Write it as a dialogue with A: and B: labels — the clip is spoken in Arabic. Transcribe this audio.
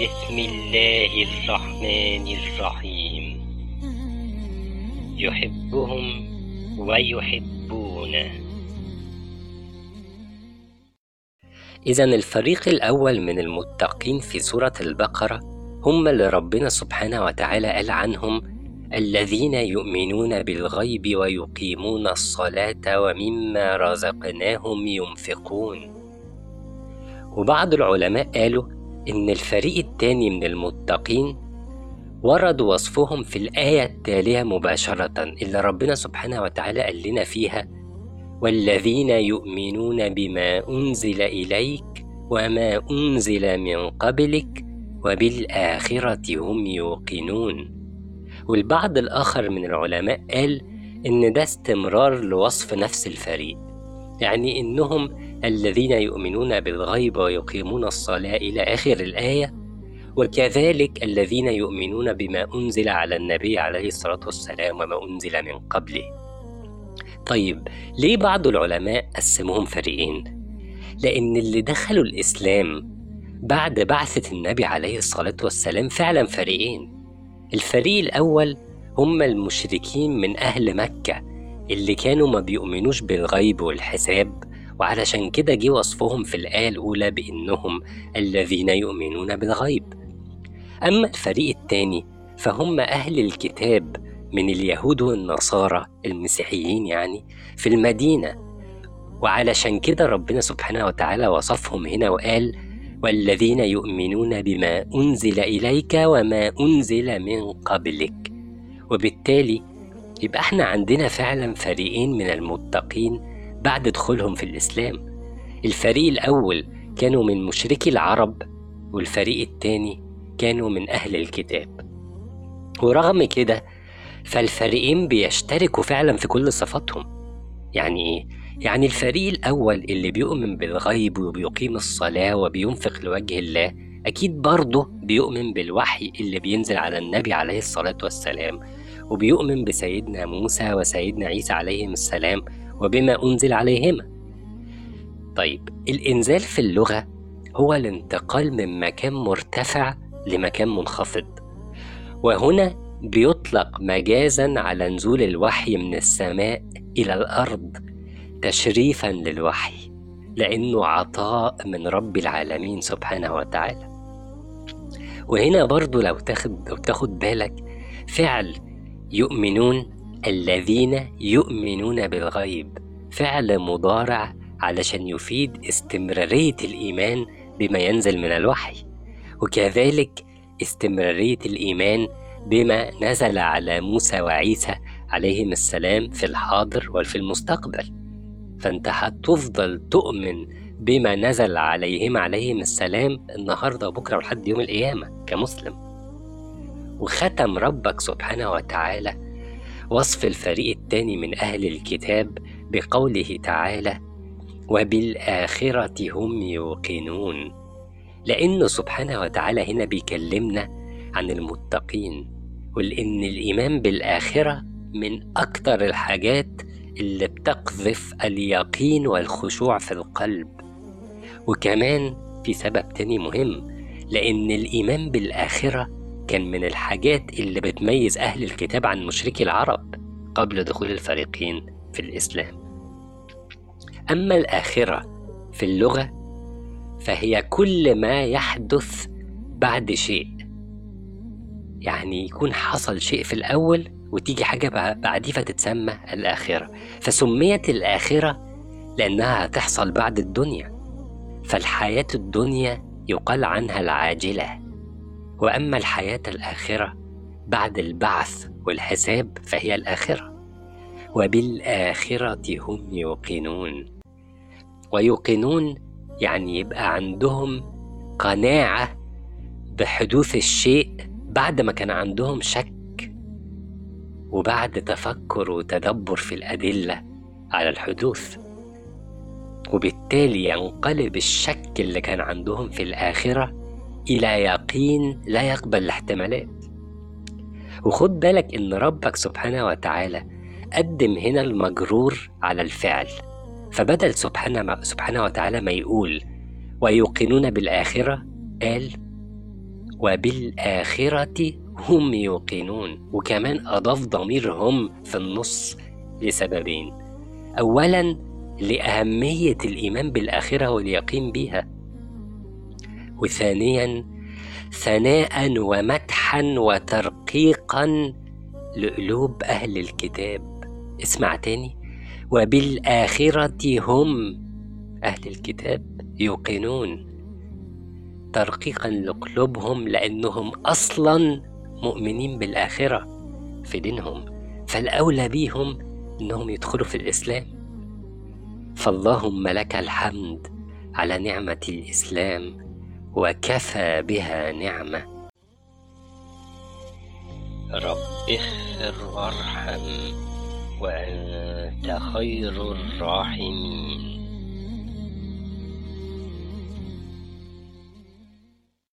A: بسم الله الرحمن الرحيم. يحبهم ويحبونه.
B: إذا الفريق الأول من المتقين في سورة البقرة هم اللي ربنا سبحانه وتعالى قال عنهم الذين يؤمنون بالغيب ويقيمون الصلاة ومما رزقناهم ينفقون. وبعض العلماء قالوا إن الفريق الثاني من المتقين ورد وصفهم في الآية التالية مباشرة اللي ربنا سبحانه وتعالى قال لنا فيها والذين يؤمنون بما أنزل إليك وما أنزل من قبلك وبالآخرة هم يوقنون. والبعض الآخر من العلماء قال إن ده استمرار لوصف نفس الفريق. يعني إنهم الذين يؤمنون بالغيب ويقيمون الصلاة إلى آخر الآية وكذلك الذين يؤمنون بما أنزل على النبي عليه الصلاة والسلام وما أنزل من قبله طيب ليه بعض العلماء قسموهم فريقين؟ لأن اللي دخلوا الإسلام بعد بعثة النبي عليه الصلاة والسلام فعلا فريقين الفريق الأول هم المشركين من أهل مكة اللي كانوا ما بيؤمنوش بالغيب والحساب وعلشان كده جه وصفهم في الآية الأولى بإنهم الذين يؤمنون بالغيب. أما الفريق الثاني فهم أهل الكتاب من اليهود والنصارى المسيحيين يعني في المدينة. وعلشان كده ربنا سبحانه وتعالى وصفهم هنا وقال والذين يؤمنون بما أنزل إليك وما أنزل من قبلك وبالتالي يبقى إحنا عندنا فعلا فريقين من المتقين بعد دخولهم في الإسلام. الفريق الأول كانوا من مشركي العرب والفريق الثاني كانوا من أهل الكتاب. ورغم كده فالفريقين بيشتركوا فعلا في كل صفاتهم. يعني إيه؟ يعني الفريق الأول اللي بيؤمن بالغيب وبيقيم الصلاة وبينفق لوجه الله أكيد برضه بيؤمن بالوحي اللي بينزل على النبي عليه الصلاة والسلام. وبيؤمن بسيدنا موسى وسيدنا عيسى عليهم السلام وبما أنزل عليهما. طيب الإنزال في اللغة هو الانتقال من مكان مرتفع لمكان منخفض. وهنا بيطلق مجازا على نزول الوحي من السماء إلى الأرض تشريفا للوحي لأنه عطاء من رب العالمين سبحانه وتعالى. وهنا برضو لو تاخد, لو تاخد بالك فعل يؤمنون الذين يؤمنون بالغيب. فعل مضارع علشان يفيد استمرارية الإيمان بما ينزل من الوحي. وكذلك استمرارية الإيمان بما نزل على موسى وعيسى عليهم السلام في الحاضر وفي المستقبل. فأنت هتفضل تؤمن بما نزل عليهم عليهم السلام النهارده وبكرة ولحد يوم القيامة كمسلم. وختم ربك سبحانه وتعالى وصف الفريق الثاني من أهل الكتاب بقوله تعالى وبالآخرة هم يوقنون. لأنه سبحانه وتعالى هنا بيكلمنا عن المتقين ولأن الإيمان بالآخرة من أكتر الحاجات اللي بتقذف اليقين والخشوع في القلب. وكمان في سبب تاني مهم لأن الإيمان بالآخرة كان من الحاجات اللي بتميز أهل الكتاب عن مشركي العرب قبل دخول الفريقين في الإسلام. أما الآخرة في اللغة فهي كل ما يحدث بعد شيء. يعني يكون حصل شيء في الأول وتيجي حاجة بعديه فتتسمى الآخرة. فسميت الآخرة لأنها هتحصل بعد الدنيا. فالحياة الدنيا يقال عنها العاجلة. وأما الحياة الآخرة بعد البعث والحساب فهي الآخرة. وبالآخرة هم يوقنون. ويوقنون يعني يبقى عندهم قناعة بحدوث الشيء بعد ما كان عندهم شك وبعد تفكر وتدبر في الأدلة على الحدوث. وبالتالي ينقلب الشك اللي كان عندهم في الآخرة إلى يقين لا يقبل الاحتمالات. وخد بالك إن ربك سبحانه وتعالى قدم هنا المجرور على الفعل. فبدل سبحانه, سبحانه وتعالى ما يقول ويوقنون بالآخرة قال وبالآخرة هم يوقنون. وكمان أضاف ضمير هم في النص لسببين. أولا لأهمية الإيمان بالآخرة واليقين بها وثانيا ثناء ومدحا وترقيقا لقلوب أهل الكتاب. اسمع تاني. وبالآخرة هم أهل الكتاب يوقنون. ترقيقا لقلوبهم لأنهم أصلا مؤمنين بالآخرة في دينهم. فالأولى بيهم أنهم يدخلوا في الإسلام. فاللهم لك الحمد على نعمة الإسلام. وكفى بها نعمة.
A: رب اغفر وارحم وأنت خير الراحمين.